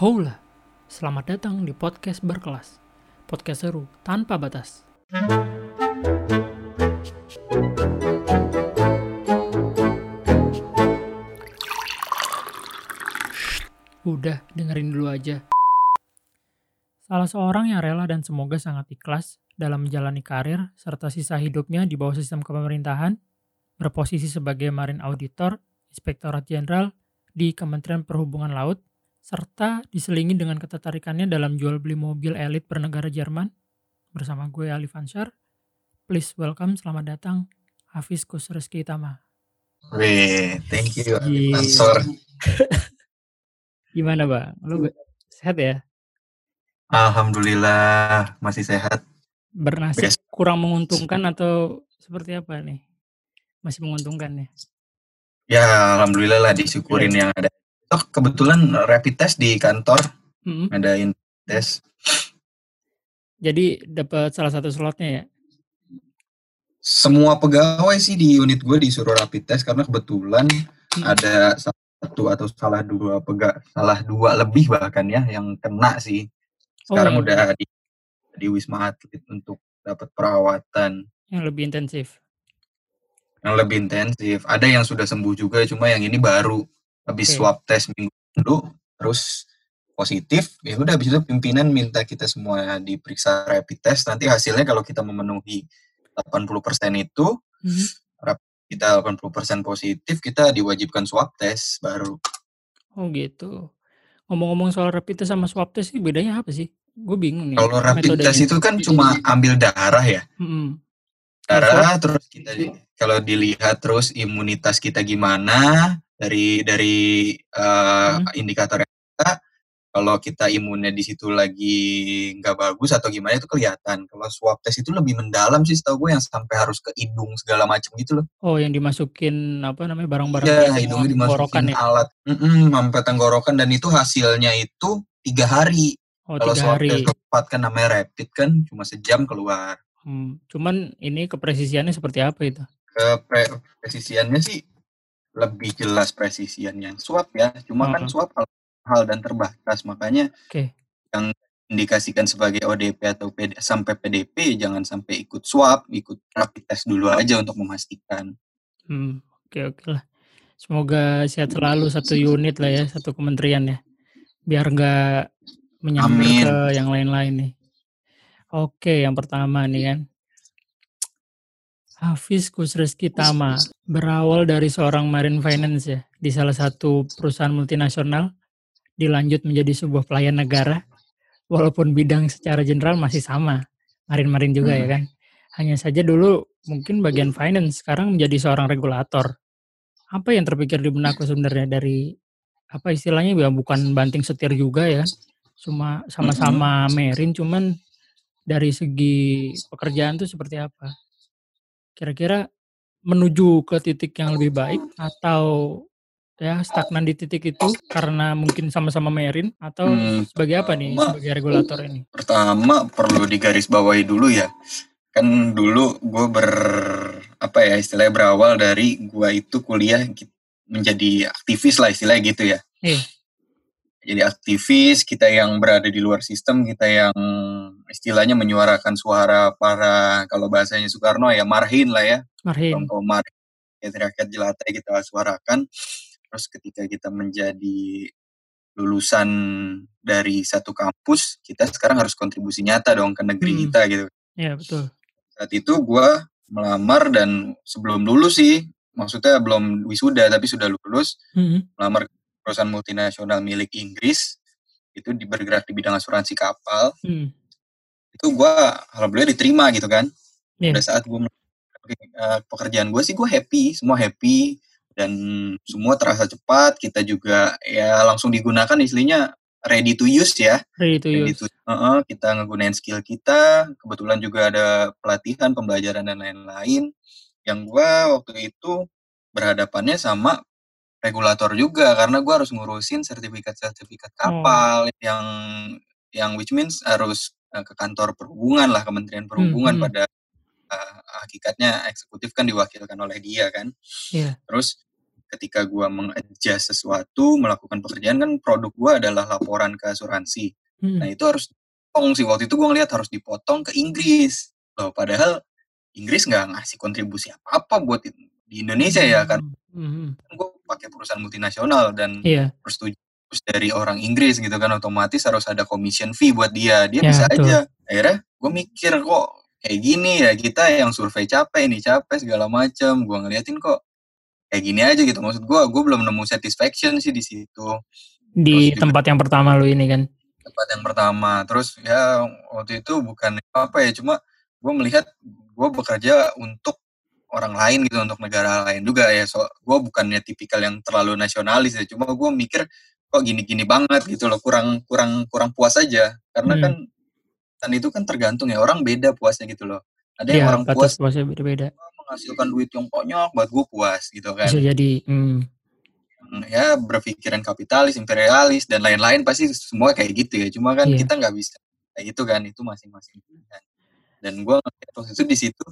Hola, selamat datang di podcast berkelas. Podcast seru tanpa batas. Udah, dengerin dulu aja. Salah seorang yang rela dan semoga sangat ikhlas dalam menjalani karir serta sisa hidupnya di bawah sistem kepemerintahan, berposisi sebagai Marine Auditor, Inspektorat Jenderal di Kementerian Perhubungan Laut, serta diselingi dengan ketertarikannya dalam jual beli mobil elit bernegara Jerman, bersama gue Ali Fansyar. Please welcome, selamat datang, Hafiz Kusreski Tama. Wih, thank you, Gila. Ansor. Gimana bang? Lu sehat ya? Alhamdulillah masih sehat. Bernasib Biasa. kurang menguntungkan atau seperti apa nih? Masih menguntungkan ya? Ya, alhamdulillah lah disyukurin yang ada. Oh, kebetulan rapid test di kantor Mm-mm. ngadain tes. Jadi dapat salah satu slotnya ya? Semua pegawai sih di unit gue disuruh rapid test karena kebetulan Hmm. ada satu atau salah dua pega salah dua lebih bahkan ya yang kena sih. Sekarang Oh, iya. udah di, di Wisma Atlet untuk dapat perawatan Yang lebih intensif. Yang lebih intensif. Ada yang sudah sembuh juga, cuma yang ini baru habis Oke. swab test minggu lalu, terus positif. Ya udah habis itu pimpinan minta kita semua diperiksa rapid test. Nanti hasilnya kalau kita memenuhi 80% itu, Mhm. kita 80% positif, kita diwajibkan swab test baru. Oh gitu. Ngomong-ngomong soal rapid test sama swab test sih bedanya apa sih? Gue bingung nih. Kalau rapid test itu kan cuma ambil darah ya. Mm-mm. Kalau darah terus kita di- kalau dilihat terus imunitas kita gimana dari dari eh, Hmm. indikator kita kalau kita imunnya di situ lagi nggak bagus atau gimana itu kelihatan. Kalau swab test itu lebih mendalam sih setahu gue yang sampai harus ke hidung segala macam gitu loh. Oh yang dimasukin apa namanya barang-barang ya hidungnya dimasukin ya? alat. Mm-mm, sampai tenggorokan dan itu hasilnya itu tiga hari. Oh kalau swab test cepat kan namanya rapid kan cuma sejam keluar Hmm. Cuman ini kepresisiannya seperti apa itu? ke pre- presisiannya sih lebih jelas presisiannya swab ya cuma kan Heeh. swab hal, hal dan terbatas makanya Oke. yang indikasikan sebagai ODP atau PD, sampai PDP jangan sampai ikut swab ikut rapid test dulu aja untuk memastikan Hmm. Oke oke lah. Semoga sehat selalu satu unit lah ya, satu kementerian ya. Biar nggak menyambar Amin. ke yang lain-lain nih. Oke, yang pertama nih kan. Hafiz Kusreski Tama berawal dari seorang marine finance ya di salah satu perusahaan multinasional dilanjut menjadi sebuah pelayan negara. Walaupun bidang secara general masih sama marine-marine juga ya Hmm. kan. Hanya saja dulu mungkin bagian finance sekarang menjadi seorang regulator. Apa yang terpikir di benakku sebenarnya dari apa istilahnya ya bukan banting setir juga ya. Cuma sama-sama marine cuman dari segi pekerjaan tuh seperti apa kira-kira menuju ke titik yang lebih baik atau ya stagnan di titik itu karena mungkin sama-sama marine atau Hmm, sebagai apa nih sebagai regulator ini? pertama perlu digarisbawahi dulu ya kan dulu gue ber apa ya istilahnya berawal dari gue itu kuliah menjadi aktivis lah istilahnya gitu ya Iya. Jadi aktivis kita yang berada di luar sistem kita yang istilahnya menyuarakan suara para kalau bahasanya Soekarno ya marhin lah ya Marhin. kaum marhin ya, rakyat jelata kita suarakan terus ketika kita menjadi lulusan dari satu kampus kita sekarang harus kontribusi nyata dong ke negeri Hmm. kita gitu Iya betul. saat itu gue melamar dan sebelum lulus sih maksudnya belum wisuda tapi sudah lulus Mhm. melamar ke perusahaan multinasional milik Inggris itu bergerak di bidang asuransi kapal Hmm. itu gue alhamdulillah diterima gitu kan Iya. pada saat gue pekerjaan gue sih gue happy semua happy dan semua terasa cepat kita juga ya langsung digunakan istilahnya ready to use ya Ready to Ready use. to- Heeh, kita ngegunain skill kita kebetulan juga ada pelatihan pembelajaran dan lain-lain yang gua waktu itu berhadapannya sama regulator juga karena gua harus ngurusin sertifikat-sertifikat kapal yang yang which means harus eh, ke kantor perhubungan lah Kementerian Perhubungan hmm. pada eh, hakikatnya eksekutif kan diwakilkan oleh dia kan Iya. terus ketika gue mengadjust sesuatu, melakukan pekerjaan kan produk gue adalah laporan ke asuransi. Hmm. Nah itu harus dipotong sih waktu itu gue ngeliat harus dipotong ke Inggris. Loh padahal Inggris nggak ngasih kontribusi apa-apa buat di Indonesia ya kan. Hmm. Gue pakai perusahaan multinasional dan Iya. persetujuan dari orang Inggris gitu kan otomatis harus ada commission fee buat dia. Dia Ya, bisa betul. aja. Akhirnya gue mikir kok kayak gini ya kita yang survei capek ini capek segala macem. Gue ngeliatin kok kayak gini aja gitu. Maksud gue gue belum nemu satisfaction sih di situ. Di Terus juga- tempat yang pertama lu ini kan. tempat yang pertama terus ya waktu itu bukan apa ya cuma gue melihat gue bekerja untuk orang lain gitu untuk negara lain juga ya so gue bukannya tipikal yang terlalu nasionalis ya cuma gue mikir kok gini-gini banget gitu loh kurang kurang kurang puas aja karena Hmm. kan dan itu kan tergantung ya orang beda puasnya gitu loh ada yang Iya, orang puas puasnya beda-beda. menghasilkan duit yang konyol buat gue puas gitu kan Bisa jadi hmm, ya berpikiran kapitalis, imperialis dan lain-lain pasti semua kayak gitu ya. Cuma kan Iya. kita nggak bisa kayak gitu kan, itu masing-masing. Dan gue itu di situ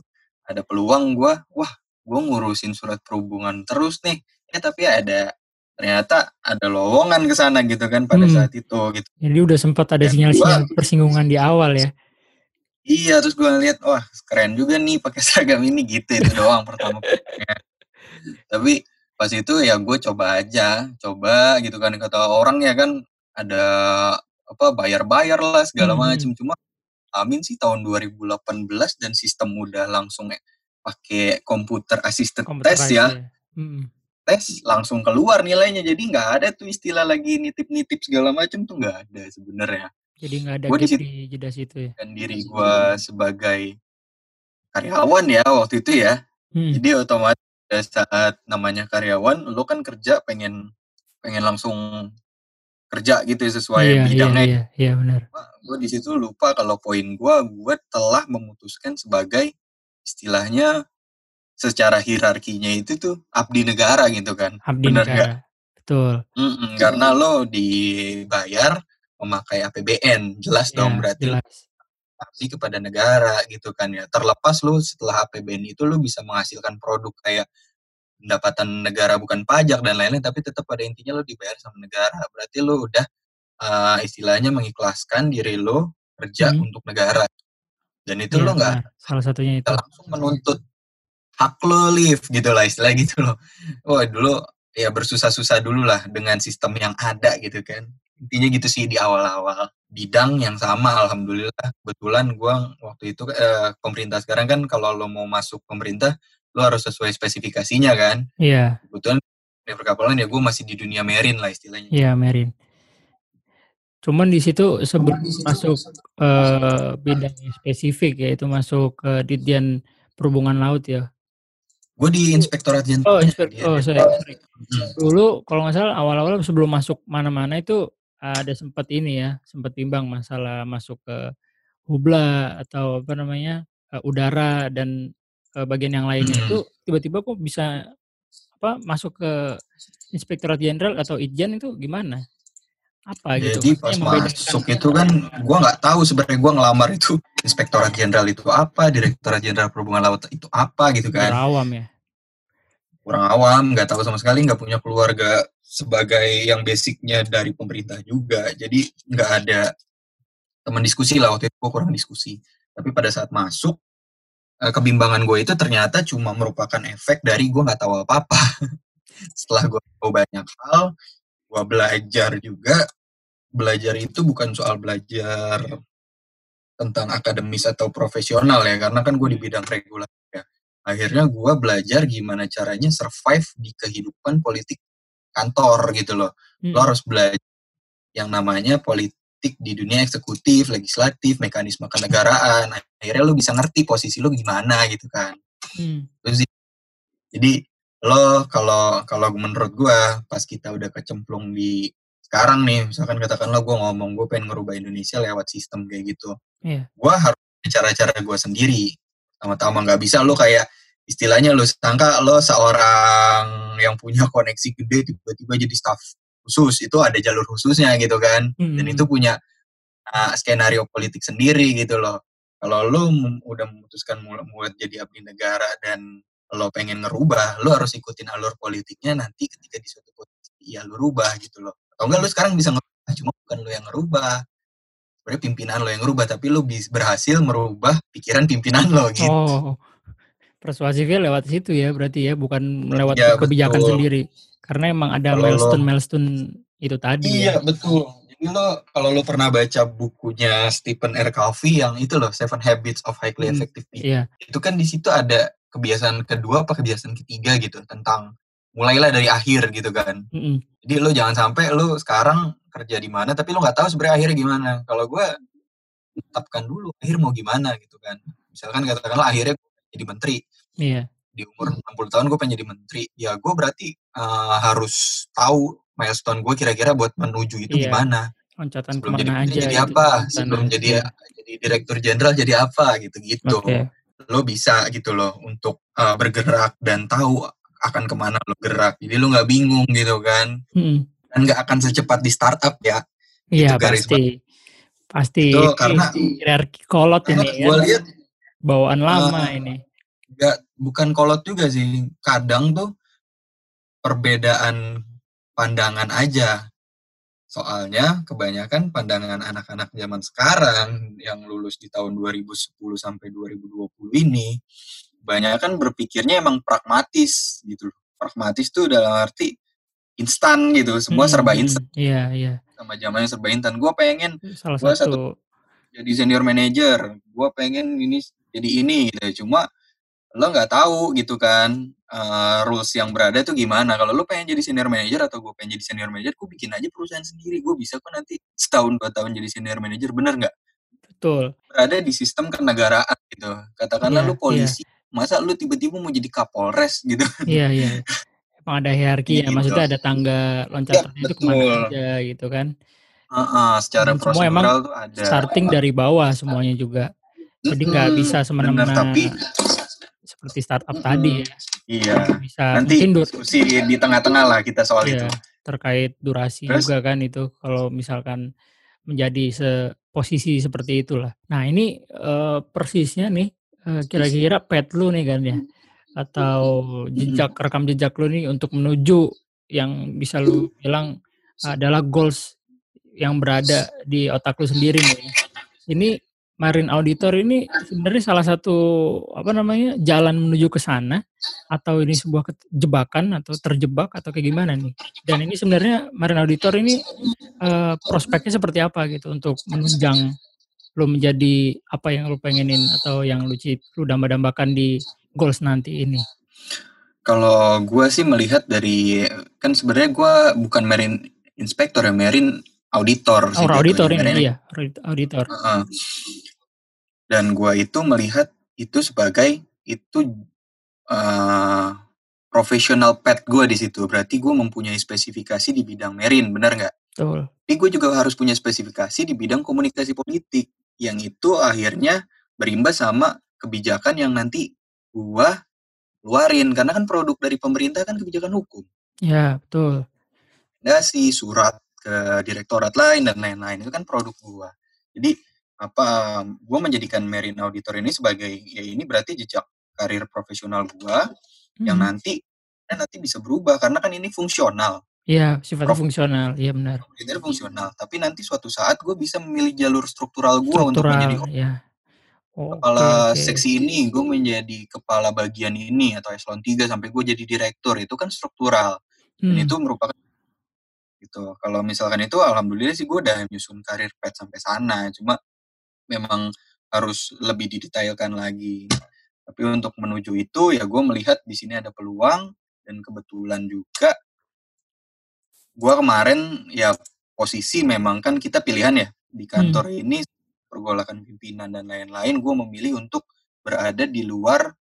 ada peluang gue, wah gue ngurusin surat perhubungan terus nih. Ya tapi ada ternyata ada lowongan ke sana gitu kan pada Hmm. saat itu gitu. jadi udah sempat ada sinyal-sinyal persinggungan di awal ya. Iya, terus gue ngeliat, wah keren juga nih pakai seragam ini gitu itu doang pertama. Tapi pas itu ya gue coba aja, coba gitu kan kata orang ya kan ada apa bayar-bayar lah segala Hmm. macem. Cuma amin sih tahun 2018 dan sistem udah langsung ya, pakai komputer assisted test ya, Computerized Hmm. tes langsung keluar nilainya. Jadi nggak ada tuh istilah lagi nitip-nitip segala macem tuh nggak ada sebenarnya. Jadi nggak ada Gua di gap situ- di jeda situ ya. Dan diri gue sebagai karyawan ya waktu itu ya, Hmm. Jadi otomatis saat namanya karyawan, lo kan kerja pengen pengen langsung kerja gitu ya, sesuai iya, iya, bidangnya. iya, iya benar. Gue di situ lupa kalau poin gue, gue telah memutuskan sebagai istilahnya secara hierarkinya itu tuh abdi negara gitu kan. Abdi Bener nggak? negara. Betul. Mm-mm, karena lo dibayar memakai APBN, jelas Ya, dong berarti lo jelas. abdi kepada negara gitu kan ya. Terlepas lu setelah APBN itu lu bisa menghasilkan produk kayak pendapatan negara bukan pajak dan lain-lain tapi tetap pada intinya lu dibayar sama negara. Berarti lu udah uh, istilahnya mengikhlaskan diri lu kerja Hmm. untuk negara. Dan itu Iya, lu nggak. Salah satunya itu. langsung menuntut hak lo live gitu lah istilah gitu loh. Wah dulu ya bersusah-susah dulu lah dengan sistem yang ada gitu kan. Intinya gitu sih di awal-awal. Bidang yang sama alhamdulillah. Kebetulan gua waktu itu eh, pemerintah sekarang kan kalau lo mau masuk pemerintah lo harus sesuai spesifikasinya kan. Iya, Kebetulan di perkapalan ya gue masih di dunia marine lah istilahnya. iya Merin. Cuman di situ sebelum masuk eh, bidang yang spesifik yaitu masuk ke Ditjen Perhubungan Laut ya. Gue di inspektorat Oh, jenderal. inspek oh sorry, sorry. Dulu kalau nggak salah awal-awal sebelum masuk mana-mana itu ada sempat ini ya, sempat timbang masalah masuk ke hubla atau apa namanya eh, udara dan bagian yang lainnya Hmm. itu tiba-tiba kok bisa apa masuk ke inspektorat jenderal atau itjen itu gimana? Apa gitu? Jadi pas masuk itu kan gue nggak tahu sebenarnya gue ngelamar itu inspektorat jenderal itu apa, direktorat jenderal perhubungan laut itu apa gitu kan. berawam ya. Kurang awam, nggak tahu sama sekali, nggak punya keluarga sebagai yang basicnya dari pemerintah juga. Jadi nggak ada teman diskusi lah waktu itu gue kurang diskusi. Tapi pada saat masuk eh, kebimbangan gue itu ternyata cuma merupakan efek dari gue nggak tahu apa-apa. Setelah gue tahu banyak hal, gue belajar juga. Belajar itu bukan soal belajar tentang akademis atau profesional ya, karena kan gue di bidang regulasi ya. Akhirnya gue belajar gimana caranya survive di kehidupan politik kantor gitu loh. Hmm. Lo harus belajar yang namanya politik di dunia eksekutif, legislatif, mekanisme kenegaraan. Akhirnya lo bisa ngerti posisi lo gimana gitu kan. Hmm. Terus jadi lo kalau kalau menurut gua pas kita udah kecemplung di sekarang nih, misalkan katakanlah gua ngomong gue pengen ngerubah Indonesia lewat sistem kayak gitu, Iya. gua harus cara-cara gua sendiri. Sama-sama nggak bisa lo kayak istilahnya lo sangka lo seorang yang punya koneksi gede tiba-tiba jadi staff khusus itu ada jalur khususnya gitu kan dan Hmm. itu punya uh, skenario politik sendiri gitu loh kalau lo udah memutuskan mau buat jadi abdi negara dan lo pengen ngerubah, lo harus ikutin alur politiknya nanti ketika di suatu posisi ya lo rubah gitu loh. Atau enggak lo sekarang bisa ngerubah, cuma bukan lo yang ngerubah. Sebenarnya pimpinan lo yang ngerubah, tapi lo bisa berhasil merubah pikiran pimpinan lo gitu. Oh, persuasifnya lewat situ ya berarti ya, bukan lewat ya, kebijakan betul. sendiri. Karena emang ada milestone-milestone itu tadi. Iya, ya. betul. Jadi lo kalau lo pernah baca bukunya Stephen R. Covey yang itu loh Seven Habits of Highly hmm, Effective People. Iya. Itu kan di situ ada kebiasaan kedua apa kebiasaan ketiga gitu tentang mulailah dari akhir gitu kan. Mm -hmm. Jadi lo jangan sampai lo sekarang kerja di mana tapi lo nggak tahu sebenarnya akhirnya gimana. Kalau gue tetapkan dulu akhir mau gimana gitu kan. Misalkan katakanlah akhirnya jadi menteri. Iya. Di umur 60 tahun gue pengen jadi menteri. Ya gue berarti uh, harus tahu milestone gue kira-kira buat menuju itu iya. gimana. Loncatan sebelum jadi menteri aja jadi apa? Sebelum jadi iya. jadi direktur jenderal jadi apa gitu-gitu. Okay lo bisa gitu loh untuk uh, bergerak dan tahu akan ke mana lo gerak. Jadi lo nggak bingung gitu kan. Hmm. Dan nggak akan secepat di startup ya. Iya pasti. Pasti. Itu karena hierarki kolot ini ya. lihat bawaan lama uh, ini. Gak, bukan kolot juga sih. Kadang tuh perbedaan pandangan aja. Soalnya kebanyakan pandangan anak-anak zaman sekarang yang lulus di tahun 2010 sampai 2020 ini banyak kan berpikirnya emang pragmatis gitu Pragmatis tuh dalam arti instan gitu, semua hmm, serba instan. Iya, iya. Sama zamannya serba instan. Gue pengen salah gua satu, satu jadi senior manager, gue pengen ini jadi ini gitu. Cuma lo nggak tahu gitu kan uh, rules yang berada itu gimana. Kalau lo pengen jadi senior manager atau gue pengen jadi senior manager, gue bikin aja perusahaan sendiri. Gue bisa kok nanti setahun dua tahun jadi senior manager, bener nggak? Betul. Berada di sistem kenegaraan gitu. Katakanlah yeah, lo polisi, yeah. masa lo tiba-tiba mau jadi kapolres gitu? Iya yeah, iya. Yeah. Emang ada hierarki ya, gitu. maksudnya ada tangga loncatan ya, itu ke mana aja gitu kan? Uh, uh, secara Dan semua emang tuh ada. starting dari bawah semuanya juga. Jadi nggak bisa semena-mena. Tapi seperti startup hmm, tadi ya. Iya. Bisa nanti diskusi di tengah-tengah lah kita soal iya, itu. Terkait durasi Terus? juga kan itu kalau misalkan menjadi se posisi seperti itulah. Nah ini uh, persisnya nih uh, kira-kira pet lu nih kan ya atau jejak rekam jejak lu nih untuk menuju yang bisa lu bilang adalah goals yang berada di otak lu sendiri nih. Ini Marine Auditor ini sebenarnya salah satu apa namanya jalan menuju ke sana atau ini sebuah jebakan atau terjebak atau kayak gimana nih? Dan ini sebenarnya Marine Auditor ini uh, prospeknya seperti apa gitu untuk menunjang lo menjadi apa yang lo pengenin atau yang lo cip lo damba-dambakan di goals nanti ini? Kalau gue sih melihat dari kan sebenarnya gue bukan Marine Inspector ya, Marine auditor oh, auditor ini iya auditor uh, dan gua itu melihat itu sebagai itu uh, profesional pet gue di situ berarti gue mempunyai spesifikasi di bidang merin benar nggak? Betul. Tapi gue juga harus punya spesifikasi di bidang komunikasi politik yang itu akhirnya berimbas sama kebijakan yang nanti gue keluarin karena kan produk dari pemerintah kan kebijakan hukum. Ya betul. sih surat ke direktorat lain dan lain-lain itu kan produk gue. Jadi apa gue menjadikan Marine Auditor ini sebagai ya ini berarti jejak karir profesional gue hmm. yang nanti dan nanti bisa berubah karena kan ini fungsional. Iya, sifatnya Prof, fungsional. Iya benar. Ini fungsional, tapi nanti suatu saat gue bisa memilih jalur struktural gue untuk menjadi ya. Oh, kepala okay, seksi ini, gue menjadi kepala bagian ini atau eselon 3 sampai gue jadi direktur itu kan struktural. Hmm. Dan itu merupakan gitu. Kalau misalkan itu alhamdulillah sih gue udah nyusun karir pet sampai sana. Cuma memang harus lebih didetailkan lagi. Tapi untuk menuju itu ya gue melihat di sini ada peluang dan kebetulan juga gue kemarin ya posisi memang kan kita pilihan ya di kantor hmm. ini pergolakan pimpinan dan lain-lain gue memilih untuk berada di luar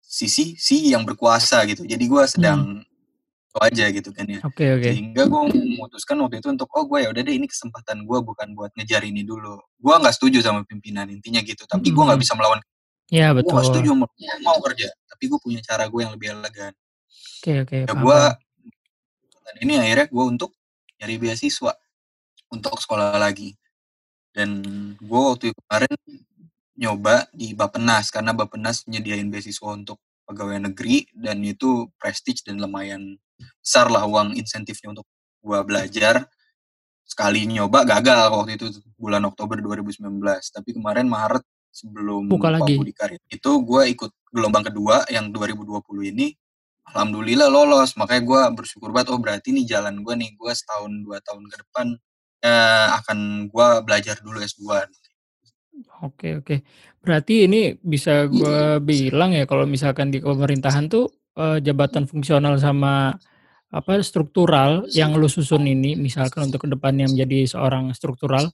sisi si yang berkuasa gitu jadi gue sedang hmm aja gitu kan ya. Oke okay, oke. Okay. Sehingga gue memutuskan waktu itu untuk oh gue ya udah deh ini kesempatan gue bukan buat ngejar ini dulu. Gue nggak setuju sama pimpinan intinya gitu. Tapi hmm. gue nggak bisa melawan. Iya betul. Gue setuju mau, mau kerja. Tapi gue punya cara gue yang lebih elegan. Oke okay, oke. Okay, ya gue ini akhirnya gue untuk nyari beasiswa untuk sekolah lagi. Dan gue waktu itu kemarin nyoba di Bapenas karena Bapenas nyediain beasiswa untuk pegawai negeri dan itu prestige dan lumayan besar lah uang insentifnya untuk gua belajar. Sekali nyoba gagal waktu itu bulan Oktober 2019 tapi kemarin Maret sebelum Buka lagi. Itu gue ikut gelombang kedua yang 2020 ini alhamdulillah lolos. Makanya gue bersyukur banget oh berarti nih jalan gue nih gue setahun dua tahun ke depan eh, akan gue belajar dulu S2 Oke oke. Berarti ini bisa gue bilang ya kalau misalkan di pemerintahan tuh eh, jabatan fungsional sama apa struktural yang lu susun ini misalkan untuk ke depannya menjadi seorang struktural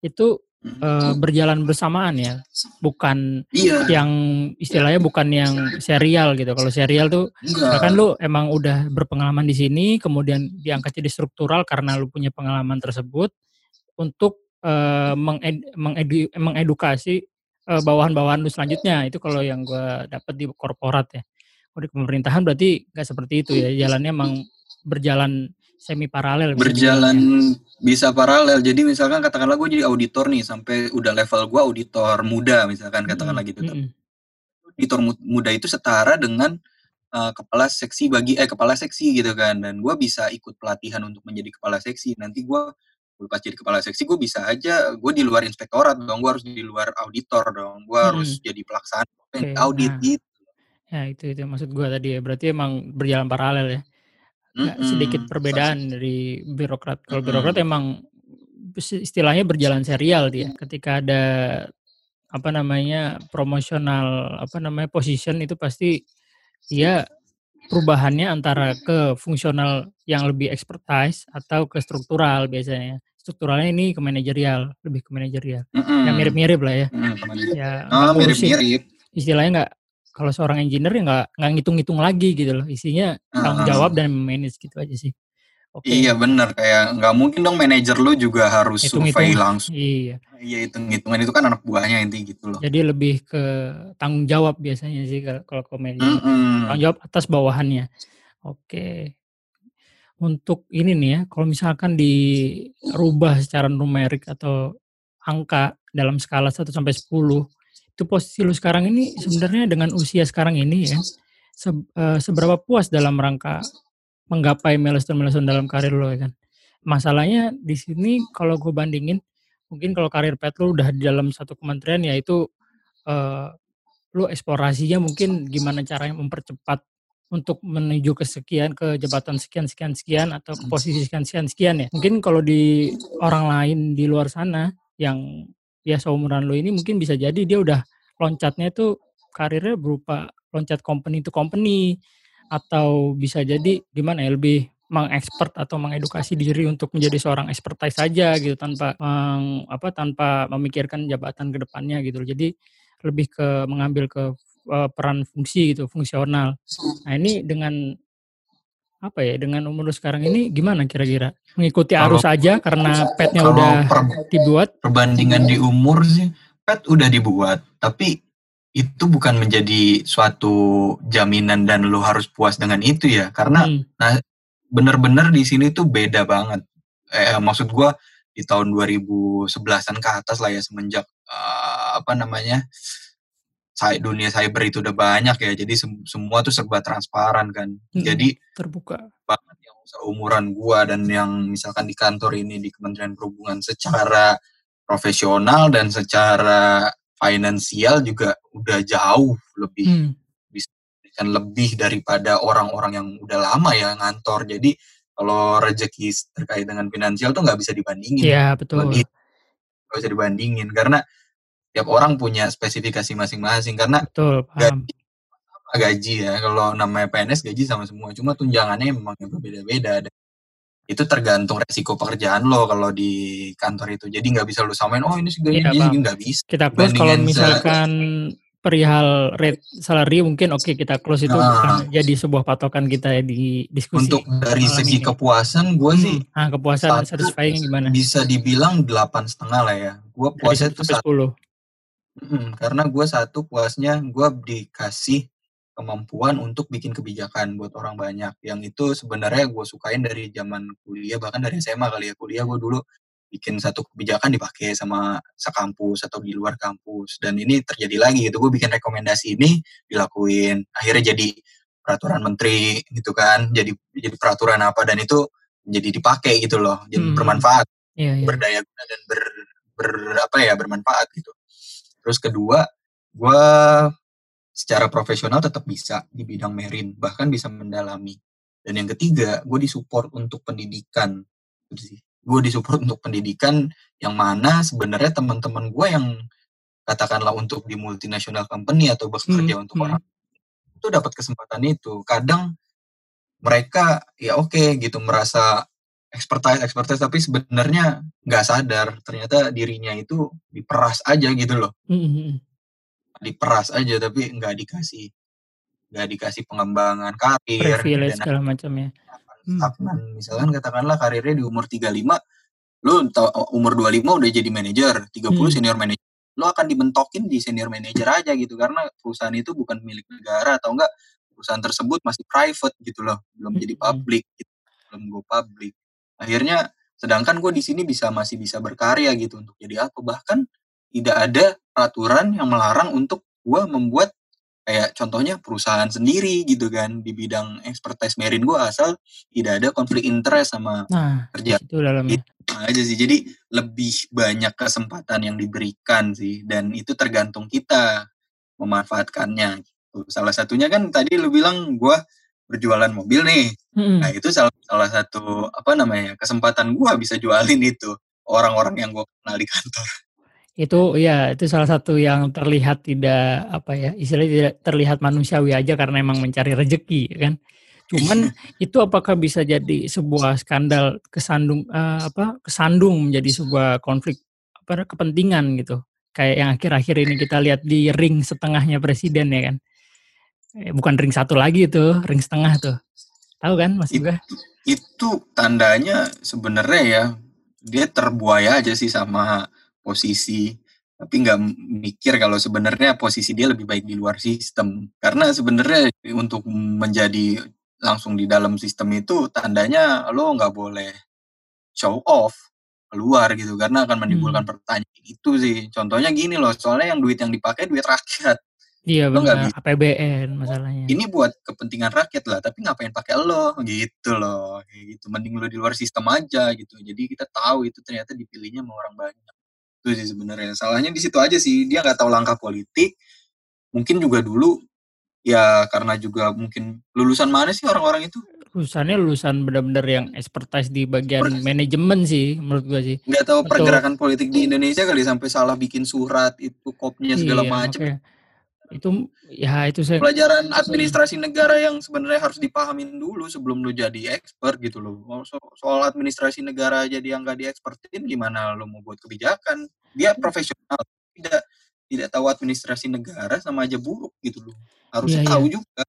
itu eh, berjalan bersamaan ya, bukan iya yang istilahnya bukan yang serial gitu. Kalau serial tuh kan lu emang udah berpengalaman di sini, kemudian diangkat jadi struktural karena lu punya pengalaman tersebut untuk eh, menged- mengedu- mengedukasi eh, bawahan-bawahan lu selanjutnya. Itu kalau yang gue dapat di korporat ya. Kalau di pemerintahan berarti nggak seperti itu ya. Jalannya emang berjalan semi paralel. bisa berjalan ya. bisa paralel jadi misalkan katakanlah gue jadi auditor nih sampai udah level gue auditor muda misalkan katakanlah Mm-mm, gitu mm-mm. auditor mu- muda itu setara dengan uh, kepala seksi bagi eh kepala seksi gitu kan dan gue bisa ikut pelatihan untuk menjadi kepala seksi nanti gue pas jadi kepala seksi gue bisa aja gue di luar inspektorat dong gue harus di luar auditor dong gue harus Mm-mm. jadi pelaksana Oke, audit nah. gitu Ya itu itu maksud gue tadi ya. Berarti emang berjalan paralel ya. Nggak sedikit Mm-mm. perbedaan dari birokrat. Kalau Mm-mm. birokrat emang istilahnya berjalan serial dia. Ketika ada apa namanya promosional apa namanya position itu pasti dia perubahannya antara ke fungsional yang lebih expertise atau ke struktural biasanya. Strukturalnya ini ke manajerial, lebih ke manajerial. Mm-mm. Ya mirip-mirip lah ya. Mm, kemana- Ya ngurusin mirip-mirip istilahnya nggak kalau seorang engineer ya nggak nggak ngitung-ngitung lagi gitu loh. Isinya tanggung jawab dan manage gitu aja sih. Oke. Iya benar. Kayak nggak mungkin dong manajer lu juga harus Hitung-hitung. survei langsung. iya. Iya hitung hitungan itu kan anak buahnya inti gitu loh. jadi lebih ke tanggung jawab biasanya sih kalau kalau ke manajer. Mm-mm. tanggung jawab atas bawahannya. Oke. Untuk ini nih ya kalau misalkan dirubah secara numerik atau angka dalam skala 1 sampai 10 itu posisi lu sekarang ini sebenarnya dengan usia sekarang ini ya se- eh, seberapa puas dalam rangka menggapai milestone-milestone dalam karir lo ya kan. Masalahnya di sini kalau gue bandingin mungkin kalau karir pet lu udah di dalam satu kementerian ya itu eh, lu eksplorasinya mungkin gimana caranya mempercepat untuk menuju ke sekian ke jabatan sekian sekian sekian atau ke posisi sekian sekian sekian ya. Mungkin kalau di orang lain di luar sana yang ya seumuran lu ini mungkin bisa jadi dia udah loncatnya itu karirnya berupa loncat company to company atau bisa jadi gimana lebih mengekspert atau mengedukasi diri untuk menjadi seorang expertise saja gitu tanpa meng- apa tanpa memikirkan jabatan ke depannya gitu. Jadi lebih ke mengambil ke eh, peran fungsi gitu, fungsional. Nah, ini dengan apa ya? Dengan umur sekarang ini gimana kira-kira? Mengikuti Kalau- arus aja karena petnya Kalau udah per- dibuat perbandingan di umur sih, pet udah dibuat, tapi itu bukan menjadi suatu jaminan dan lo harus puas dengan itu ya, karena hmm, bener-bener di sini tuh beda banget. Eh, maksud gua di tahun 2011-an ke atas lah ya semenjak eh, apa namanya dunia cyber itu udah banyak ya, jadi sem- semua tuh serba transparan kan. Mm-mm. Jadi terbuka. banget yang seumuran gua dan yang misalkan di kantor ini di Kementerian Perhubungan secara profesional dan secara finansial juga udah jauh lebih Hmm, kan lebih daripada orang-orang yang udah lama ya ngantor. Jadi kalau rezeki terkait dengan finansial tuh nggak bisa dibandingin. Iya, betul. Nggak bisa dibandingin karena tiap orang punya spesifikasi masing-masing. Karena Betul, paham. gaji ya kalau namanya PNS gaji sama semua cuma tunjangannya memang yang berbeda-beda itu tergantung resiko pekerjaan lo kalau di kantor itu jadi nggak bisa lo samain oh ini segini Iya, ini nggak bisa Kita close kalau misalkan perihal rate salary mungkin oke kita close itu Nah. bukan jadi sebuah patokan kita ya di diskusi. untuk dari segi ini. kepuasan gue sih Hmm, ah, kepuasan satu satisfying gimana? bisa dibilang delapan setengah lah ya gue puasnya 1 tuh sampai satu 10. Mm, karena gue satu puasnya gue dikasih kemampuan untuk bikin kebijakan buat orang banyak yang itu sebenarnya gue sukain dari zaman kuliah bahkan dari SMA kali ya kuliah gue dulu bikin satu kebijakan dipakai sama sekampus atau di luar kampus dan ini terjadi lagi gitu gue bikin rekomendasi ini dilakuin akhirnya jadi peraturan menteri gitu kan jadi jadi peraturan apa dan itu jadi dipakai gitu loh jadi Hmm. bermanfaat Iya, iya. berdaya guna dan ber, ber apa ya bermanfaat gitu terus kedua gue secara profesional tetap bisa di bidang merin bahkan bisa mendalami. Dan yang ketiga gue disupport untuk pendidikan. Gue disupport untuk pendidikan yang mana sebenarnya teman-teman gue yang katakanlah untuk di multinational company atau bekerja Hmm, untuk hmm. orang itu dapat kesempatan itu. Kadang mereka ya oke gitu merasa expertise expertise tapi sebenarnya nggak sadar ternyata dirinya itu diperas aja gitu loh Hmm, hmm, hmm. diperas aja tapi nggak dikasih nggak dikasih pengembangan karir Privilege dan segala macam ya. Hmm. misalkan katakanlah karirnya di umur 35 lu tau, umur 25 udah jadi manajer 30 Hmm. senior manager lu akan dibentokin di senior manager aja gitu karena perusahaan itu bukan milik negara atau enggak perusahaan tersebut masih private gitu loh belum jadi Hmm. public gitu. belum go public akhirnya sedangkan gue di sini bisa masih bisa berkarya gitu untuk jadi apa bahkan tidak ada peraturan yang melarang untuk gue membuat kayak contohnya perusahaan sendiri gitu kan di bidang expertise merin gue asal tidak ada konflik interest sama Nah, kerja situ dalamnya. Itu aja sih jadi lebih banyak kesempatan yang diberikan sih dan itu tergantung kita memanfaatkannya gitu. salah satunya kan tadi lu bilang gue berjualan mobil nih Hmm. nah itu salah salah satu apa namanya kesempatan gue bisa jualin itu orang-orang yang gue kenal di kantor Itu ya, itu salah satu yang terlihat tidak apa ya, istilahnya tidak terlihat manusiawi aja karena emang mencari rezeki ya kan. Cuman itu apakah bisa jadi sebuah skandal kesandung eh, apa kesandung menjadi sebuah konflik apa kepentingan gitu. Kayak yang akhir-akhir ini kita lihat di ring setengahnya presiden ya kan. Eh, bukan ring satu lagi itu, ring setengah tuh. Tahu kan Mas itu Buga? itu tandanya sebenarnya ya dia terbuaya aja sih sama posisi tapi nggak mikir kalau sebenarnya posisi dia lebih baik di luar sistem karena sebenarnya untuk menjadi langsung di dalam sistem itu tandanya lo nggak boleh show off keluar gitu karena akan menimbulkan Hmm. pertanyaan itu sih contohnya gini loh soalnya yang duit yang dipakai duit rakyat Iya benar, APBN masalahnya. ini buat kepentingan rakyat lah tapi ngapain pakai lo? Gitu loh kayak gitu. Mending lo di luar sistem aja gitu. Jadi kita tahu itu ternyata dipilihnya sama orang banyak. Itu sih sebenarnya. Salahnya di situ aja sih. Dia nggak tahu langkah politik. Mungkin juga dulu ya karena juga mungkin lulusan mana sih orang-orang itu? Lulusannya lulusan benar-benar yang expertise di bagian Per- manajemen sih menurut gua sih. nggak tahu Atau pergerakan politik di Indonesia kali sampai salah bikin surat itu kopnya segala iya macem. makanya itu ya itu saya pelajaran administrasi negara yang sebenarnya harus dipahamin dulu sebelum lu jadi expert gitu loh. Oh, so- soal administrasi negara aja dia nggak diekspertin gimana lu mau buat kebijakan? Dia profesional, tidak tidak tahu administrasi negara sama aja buruk gitu loh. Harusnya Iya, tahu iya. juga.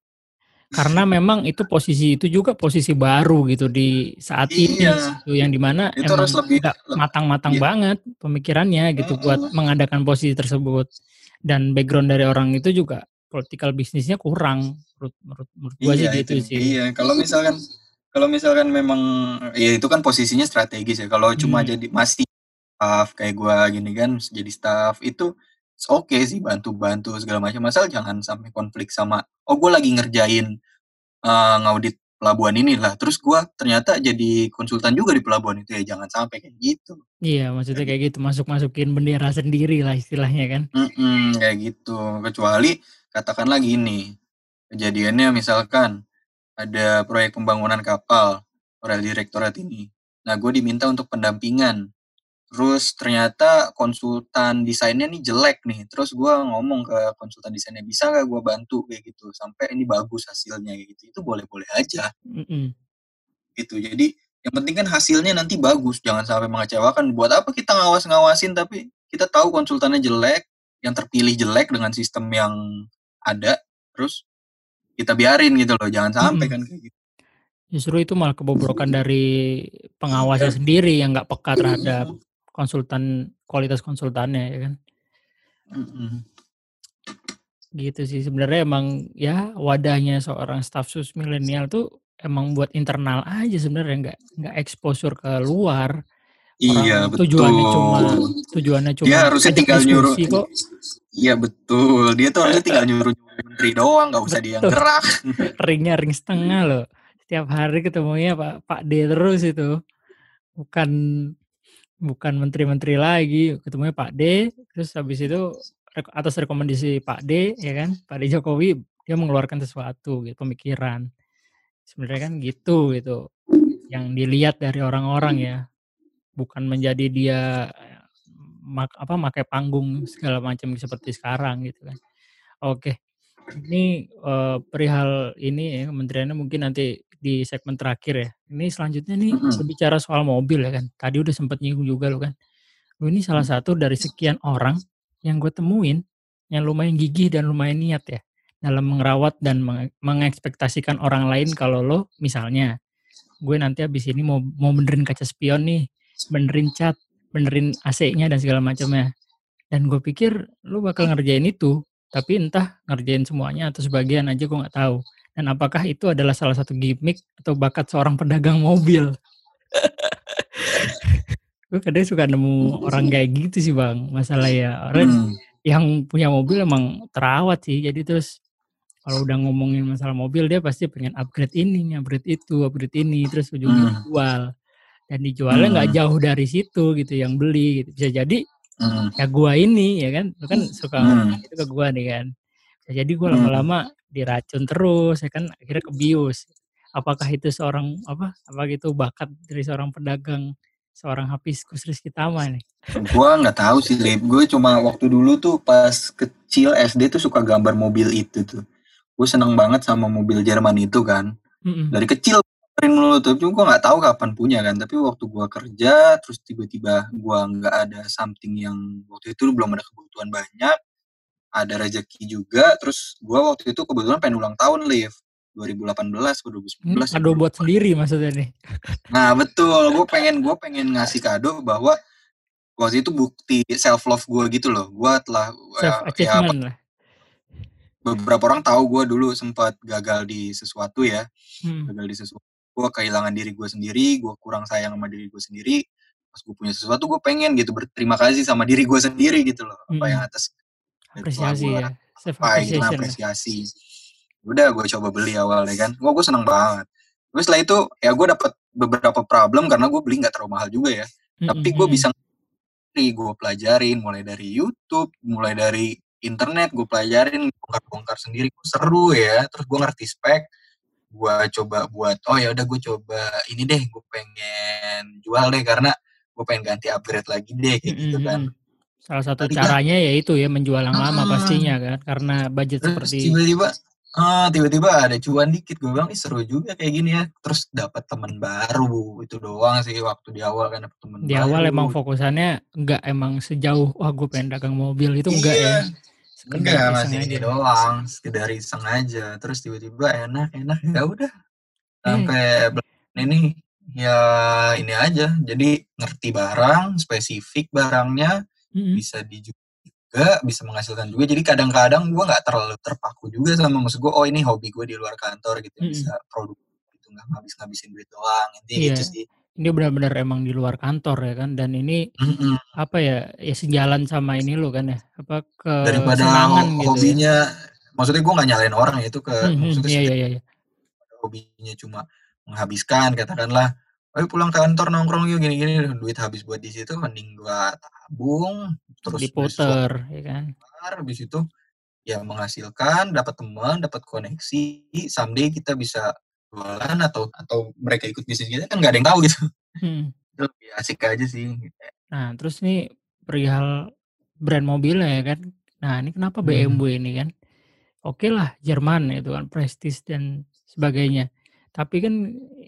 Karena memang itu posisi itu juga posisi baru gitu di saat ini Iya, gitu yang di mana itu harus emang lebih nggak le- matang-matang iya. banget pemikirannya gitu buat Mm-mm. mengadakan posisi tersebut dan background dari orang itu juga political bisnisnya kurang menurut menurut, menurut gua sih Iya, gitu itu sih dia. Kalau misalkan kalau misalkan memang ya itu kan posisinya strategis ya. Kalau cuma Hmm. jadi masih staff kayak gua gini kan jadi staff itu it's oke sih bantu-bantu segala macam asal jangan sampai konflik sama oh gue lagi ngerjain eh, ngaudit pelabuhan ini lah terus gua ternyata jadi konsultan juga di pelabuhan itu ya jangan sampai kayak gitu. Iya maksudnya kayak kayak gitu masuk masukin bendera sendiri lah istilahnya kan. Mm-mm, kayak gitu. Kecuali katakan lagi ini kejadiannya misalkan ada proyek pembangunan kapal oleh direktorat ini. Nah gue diminta untuk pendampingan terus ternyata konsultan desainnya nih jelek nih. Terus gue ngomong ke konsultan desainnya bisa nggak gue bantu? Kayak gitu. Sampai ini bagus hasilnya kayak gitu. Itu boleh boleh aja. Mm-mm. gitu. Jadi yang penting kan hasilnya nanti bagus. Jangan sampai mengecewakan. Buat apa kita ngawas ngawasin tapi kita tahu konsultannya jelek yang terpilih jelek dengan sistem yang ada terus kita biarin gitu loh. Jangan sampai Mm-mm. kan kayak gitu. Justru itu malah kebobrokan dari pengawasnya sendiri yang nggak peka terhadap konsultan kualitas konsultannya ya kan. Mm-mm. Gitu sih sebenarnya emang ya wadahnya seorang staff sus milenial tuh emang buat internal aja sebenarnya nggak nggak exposure ke luar. Iya, Orang tujuannya cuma betul. tujuannya cuma Dia harusnya tinggal nyuruh. kok. Iya, betul. Dia tuh harusnya tinggal nyuruh menteri doang, nggak usah dia Betul. gerak. Ringnya ring setengah loh. Setiap hari ketemunya Pak Pak D terus itu. Bukan bukan menteri-menteri lagi, ketemunya Pak D, terus habis itu atas rekomendasi Pak D, ya kan, Pak D Jokowi, dia mengeluarkan sesuatu gitu, pemikiran. Sebenarnya kan gitu, gitu. Yang dilihat dari orang-orang ya. Bukan menjadi dia mak apa, makai panggung segala macam seperti sekarang gitu kan. Oke. Ini, eee, perihal ini ya, kementeriannya mungkin nanti di segmen terakhir ya. Ini selanjutnya nih Mhm. berbicara soal mobil ya kan. Tadi udah sempet nyinggung juga lu kan. Lu ini salah satu dari sekian orang yang gue temuin, yang lumayan gigih dan lumayan niat ya, dalam merawat dan menge mengekspektasikan orang lain kalau lo misalnya, gue nanti habis ini mau mau benerin kaca spion nih, benerin cat, benerin AC-nya dan segala macamnya. Dan gue pikir lu bakal ngerjain itu, tapi entah ngerjain semuanya atau sebagian aja gue nggak tahu. Dan apakah itu adalah salah satu gimik atau bakat seorang pedagang mobil? Gue kadang suka nemu orang kayak gitu sih Bang, masalah ya orang Hmm. yang punya mobil emang terawat sih. Jadi terus kalau udah ngomongin masalah mobil dia pasti pengen upgrade ini, upgrade itu, upgrade ini, terus ujungnya Hmm. dijual. Dan dijualnya nggak Hmm. jauh dari situ gitu yang beli gitu. Bisa jadi Hmm. ya gua ini ya kan, lu kan suka Hmm. itu ke gua nih kan. Jadi gua Hmm. lama-lama diracun terus ya kan, akhirnya kebius. Apakah itu seorang apa, apa gitu bakat dari seorang pedagang, seorang Hapiskus Rizky Tama nih? Gua nggak tahu sih, Lip. Gue cuma waktu dulu tuh pas kecil SD tuh suka gambar mobil itu tuh. Gue seneng banget sama mobil Jerman itu kan. Mhm. Dari kecil gambarin mulu tuh. Cuma gue nggak tahu kapan punya kan. Tapi waktu gua kerja, terus tiba-tiba gua nggak ada something yang waktu itu belum ada kebutuhan banyak, ada rezeki juga. Terus gua waktu itu kebetulan pengen ulang tahun, Liv. 2018 atau Hmm, 2019 ya, kado buat sendiri maksudnya nih? Nah betul, gue pengen gue pengen ngasih kado bahwa waktu itu bukti self love gue gitu loh. Gue telah Self ya, ya achievement lah. beberapa orang tahu gue dulu sempat gagal di sesuatu ya, Hmm. gagal di sesuatu. Gue kehilangan diri gue sendiri, gue kurang sayang sama diri gue sendiri. Pas gue punya sesuatu, gue pengen gitu berterima kasih sama diri gue sendiri gitu loh. Apa yang Mhm. atas Apresiasi gue ya, self appreciation ya. apresiasi. Udah gue coba beli awalnya kan, wah gue seneng banget. Terus setelah itu ya gue dapat beberapa problem karena gue beli nggak terlalu mahal juga ya. Tapi Mhm, gue bisa gue pelajarin mulai dari YouTube, mulai dari internet gue pelajarin bongkar-bongkar sendiri seru ya. Terus gue ngerti spek, gue coba buat oh ya udah gue coba ini deh gue pengen jual deh karena gue pengen ganti upgrade lagi deh kayak Mhm, gitu kan. Salah satu Tiba-tiba caranya ya itu ya menjual yang lama Heeh. pastinya kan, karena budget terus seperti tiba-tiba ah tiba-tiba ada cuan dikit gue bilang ih seru juga kayak gini ya. Terus dapat teman baru itu doang sih waktu di awal kan dapat teman di awal emang baru. fokusannya enggak emang sejauh wah gue pengen dagang mobil itu enggak ya. Iya. Sekedar Enggak masih ini doang, sekedar iseng aja. Terus tiba-tiba enak enak ya udah Eh, sampai belakangan ini ya ini aja. Jadi ngerti barang, spesifik barangnya, mhm. bisa dijual juga, bisa menghasilkan juga. Jadi kadang-kadang gue nggak terlalu terpaku juga sama maksud gue. Oh ini hobi gue di luar kantor gitu, Mhm. bisa produktif gitu, nggak ngabis-ngabisin duit doang. Intinya Iya. gitu sih. Ini benar-benar emang di luar kantor ya kan dan ini Mhm. apa ya, ya sejalan sama ini lu kan ya, apa, Daripada kesenangan gitu ya. hobinya, maksudnya gue nggak nyalain orang ya itu ke Mhm, maksudnya iya setiap iya iya. hobinya cuma menghabiskan katakanlah, ayo pulang kantor nongkrong yuk gini-gini, duit habis buat di situ mending gua tabung, terus Diputer ya kan. habis itu ya menghasilkan, dapat teman, dapat koneksi, someday kita bisa jualan atau atau mereka ikut bisnis kita kan nggak ada yang tahu gitu. Mhm. Itu lebih asik aja sih. Nah, terus nih perihal brand mobilnya ya kan. Nah, ini kenapa. BMW ini kan, oke lah Jerman itu kan prestis dan sebagainya. Tapi kan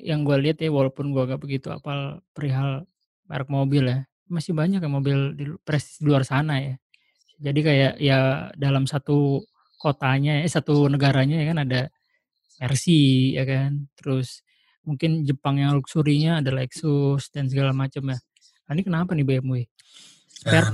yang gue lihat ya walaupun gue gak begitu hafal perihal merek mobil ya, masih banyak ya mobil di lu prestis di luar sana ya. Jadi kayak ya dalam satu kotanya eh, satu negaranya ya kan ada Mercy ya kan, terus mungkin Jepang yang luxury-nya ada Lexus dan segala macam ya. Nah, ini kenapa nih BMW? Spare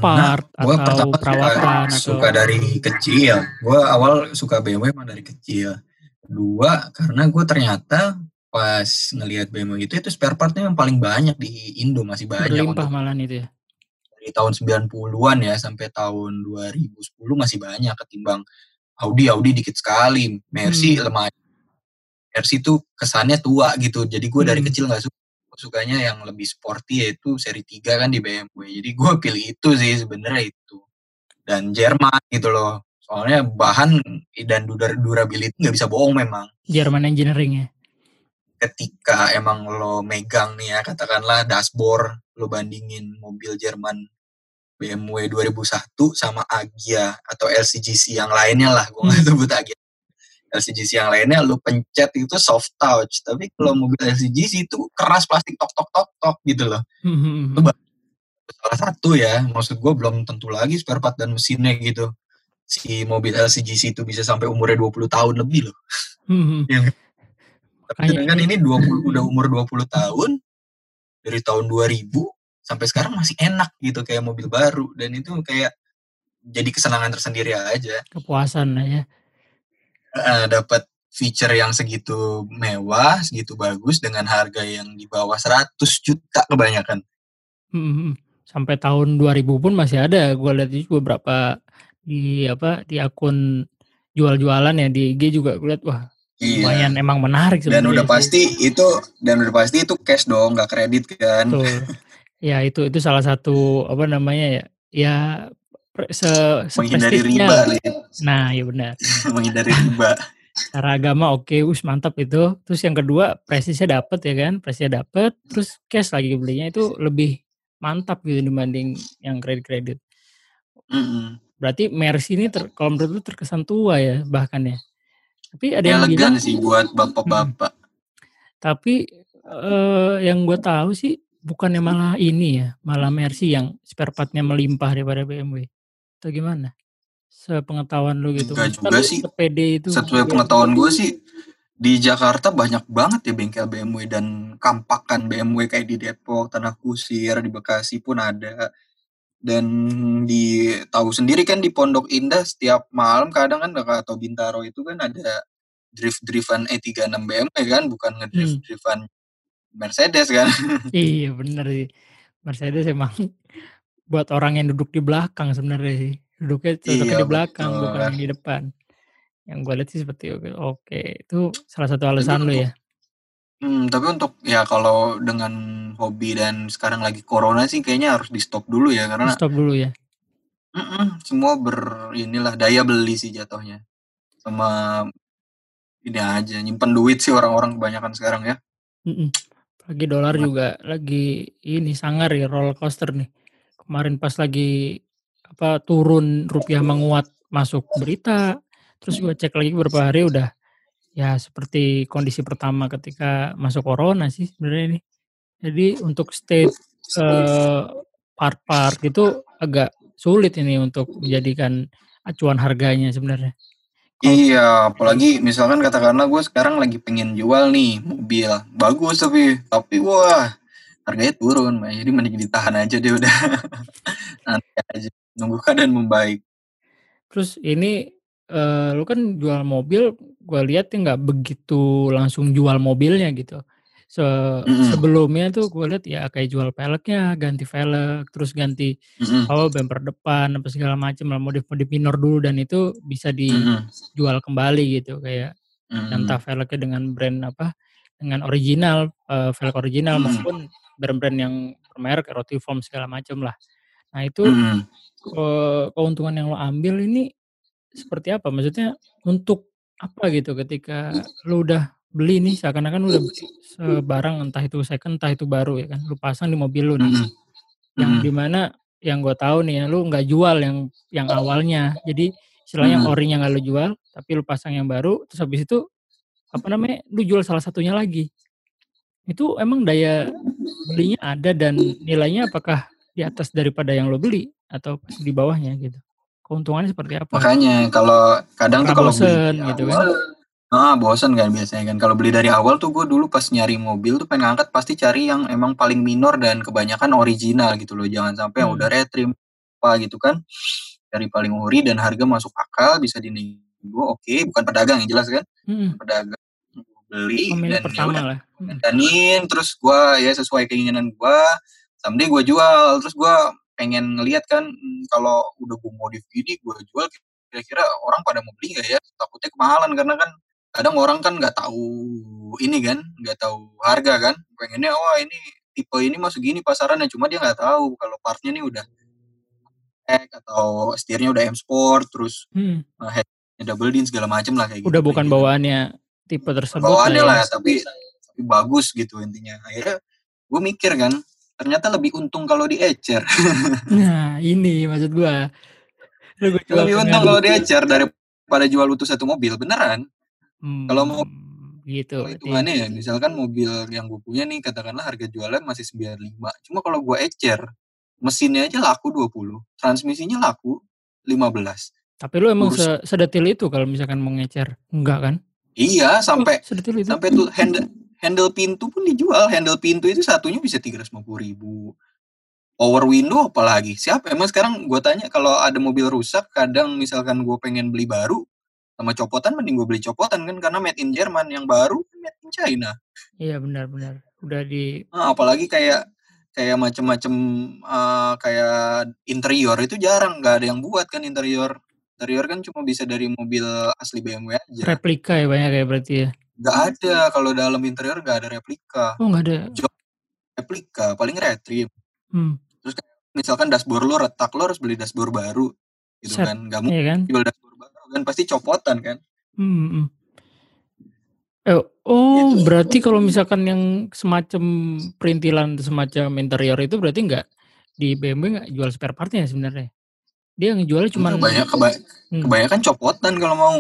gua atau suka perawatan suka atau dari kecil. Gua awal suka BMW emang dari kecil. Kedua, karena gue ternyata pas ngelihat BMW itu, itu spare part-nya yang paling banyak di Indo, masih banyak Berlimpah untuk malahan itu ya? dari tahun 90-an ya sampai tahun 2010 masih banyak ketimbang Audi, Audi dikit sekali. Mercy Hmm. lemah. Mercy tuh kesannya tua gitu. Jadi gue dari Hmm. kecil nggak suka. Sukanya yang lebih sporty yaitu seri 3 kan di BMW. Jadi gue pilih itu sih sebenarnya itu. Dan Jerman gitu loh. Soalnya bahan dan dura- durability nggak bisa bohong memang. German Engineering ya? Ketika emang lo megang nih ya katakanlah dashboard lo bandingin mobil Jerman BMW 2001 sama Agya atau LCGC yang lainnya lah. Gue nggak Hmm. sebut Agya. LCGC yang lainnya lu pencet itu soft touch. Tapi kalau mobil LCGC itu keras plastik tok tok tok tok gitu loh. Hmm, hmm, hmm. Coba. Salah satu ya, maksud gue belum tentu lagi spare part dan mesinnya gitu. Si mobil LCGC itu bisa sampai umurnya 20 tahun lebih loh. Hmm, hmm. Tapi Makanya sedangkan ini- ini 20 udah umur 20 tahun dari tahun 2000 sampai sekarang masih enak gitu kayak mobil baru dan itu kayak jadi kesenangan tersendiri aja. Kepuasan ya. Eh, dapat feature yang segitu mewah, segitu bagus dengan harga yang di bawah 100 juta kebanyakan. Hmm, hmm. Sampai tahun 2000 pun masih ada. Gue lihat juga beberapa di apa di akun jual-jualan ya di IG juga lihat wah lumayan emang menarik Iya. Dan sebenarnya udah sih. pasti itu dan udah pasti itu cash dong, nggak kredit kan. Betul. Ya itu itu salah satu apa namanya ya ya se Menghindari riba. Lid. Nah iya benar. menghindari riba. Secara agama oke, us mantap itu. Terus yang kedua prestisnya dapet ya kan, prestisnya dapet. Terus cash lagi belinya itu lebih mantap gitu dibanding yang kredit-kredit. Mm-mm. Berarti Mercy ini ter, kalau menurut lu terkesan tua ya bahkan ya. Tapi ada yang bilang Elegan sih buat bapak-bapak. Tapi eh, yang gue tahu sih bukannya malah ini ya, malah Mercy yang spare partnya melimpah daripada BMW. Atau gimana? Sepengetahuan lu gitu. Enggak juga sih. sepede itu. Sesuai pengetahuan gue sih di Jakarta banyak banget ya bengkel BMW dan kampakan BMW kayak di Depok, Tanah Kusir, di Bekasi pun ada. Dan di tahu sendiri kan di Pondok Indah setiap malam kadang kan atau Bintaro itu kan ada drift-driftan E36 BMW kan, bukan Hmm. ngedrift-driftan Mercedes kan. Iya bener sih. Mercedes emang buat orang yang duduk di belakang sebenarnya sih. Duduknya cocoknya Iya, di belakang betul. bukan yang di depan. Yang gue lihat sih seperti itu. Oke, itu salah satu alasan untuk ya. Hmm, tapi untuk ya kalau dengan hobi dan sekarang lagi corona sih kayaknya harus di stop dulu ya Di karena stop dulu ya. mm-mm, semua ber inilah daya beli sih jatuhnya sama ini aja nyimpen duit sih orang-orang kebanyakan sekarang ya. Mm-mm. Lagi dolar juga lagi ini sangar ya roller coaster nih. Kemarin pas lagi apa turun rupiah menguat masuk berita. Terus gue cek lagi beberapa hari udah ya seperti kondisi pertama ketika masuk corona sih sebenarnya ini. Jadi untuk state eh, part-part itu agak sulit ini untuk menjadikan acuan harganya sebenarnya. Iya, apalagi misalkan katakanlah gue sekarang lagi pengen jual nih mobil bagus tapi tapi wah harganya turun, jadi mending ditahan aja deh udah nanti aja nunggu keadaan membaik. Terus ini eh, lu kan jual mobil, gue lihat ya nggak begitu langsung jual mobilnya gitu. Se Mm-mm, sebelumnya tuh gue lihat ya kayak jual peleknya, ganti velg, terus ganti mm-mm, apa bumper depan apa segala macam lah modif-modif minor dulu dan itu bisa dijual kembali gitu kayak entah mm-mm, velgnya dengan brand apa dengan original eh, velg original mm-mm, maupun brand-brand yang bermerek Rotiform segala macam lah. Nah itu mm-mm. eh, keuntungan yang lo ambil ini seperti apa? Maksudnya untuk apa gitu ketika lu udah beli nih seakan-akan lu udah beli sebarang entah itu second entah itu baru ya kan? Lu pasang di mobil lu nih. Mm-mm, yang mm-mm, di mana yang gue tahu nih ya lu nggak jual yang yang awalnya. Jadi istilahnya mm-mm. orinya nggak lu jual tapi lu pasang yang baru terus habis itu apa namanya lu jual salah satunya lagi. Itu emang daya belinya ada dan nilainya apakah di atas daripada yang lo beli atau di bawahnya gitu keuntungannya seperti apa Makanya kalau kadang tuh kalau beli bosen dari gitu kan awal, ah bosan kan biasanya kan. Kalau beli dari awal tuh gue dulu pas nyari mobil tuh pengen ngangkat pasti cari yang emang paling minor dan kebanyakan original gitu loh. Jangan sampai yang udah hmm. retrim apa gitu kan. Cari paling ori dan harga masuk akal bisa dinego. Oke, bukan pedagang yang jelas kan. Hmm. Pedagang beli Pemilik dan ya pertama lah. Mm. danin terus gua ya sesuai keinginan gua someday gua jual terus gua pengen ngeliat kan hmm, kalau udah gua modif gini gua jual kira-kira orang pada mau beli nggak ya takutnya kemahalan karena kan kadang orang kan nggak tahu ini kan nggak tahu harga kan pengennya wah ini tipe ini mah segini pasarannya cuma dia nggak tahu kalau partnya nih udah X atau setirnya udah M Sport terus Hmm. headnya double din segala macam lah kayak gitu Udah bukan gitu. bawaannya tipe tersebut bawaannya lah ya. tapi tapi bagus gitu intinya akhirnya gue mikir kan ternyata lebih untung kalau diecer Nah, ini maksud gua. Lu gua lebih untung kalau diecer daripada jual utuh satu mobil beneran Hmm, kalau mau- gitu. Kalau hitungannya ya misalkan mobil yang gue punya nih katakanlah harga jualnya masih 95 cuma kalau gue ecer mesinnya aja laku 20 transmisinya laku 15 Tapi lu emang Urus- se sedetil itu kalau misalkan mau ngecer? Enggak kan? iya sampai Oh, sedetil itu. sampai tuh handle handle pintu pun dijual. Handle pintu itu satunya bisa 350 ribu. Power window apalagi? Siapa? Emang sekarang gue tanya kalau ada mobil rusak kadang misalkan gue pengen beli baru sama copotan mending gue beli copotan kan karena made in Jerman. Yang baru kan made in China. Iya benar-benar. Udah di Nah, apalagi kayak kayak macam-macam eh, kayak interior itu jarang. Nggak ada yang buat kan interior. Interior kan cuma bisa dari mobil asli BMW aja. Replika ya banyak ya berarti ya. Nggak ada kalau dalam interior nggak ada replika Oh, enggak ada. replika paling retrim Hmm. misalkan dashboard lo retak lo harus beli dashboard baru gitu Set. kan nggak mungkin Iya kan? jual dashboard baru kan pasti copotan kan Hmm. hmm. Eh, oh, Gitu. berarti kalau misalkan yang semacam perintilan semacam interior itu berarti enggak di BMW enggak jual spare partnya sebenarnya. Dia ngejualnya cuman banyak keba- Hmm. kebanyakan copotan kalau mau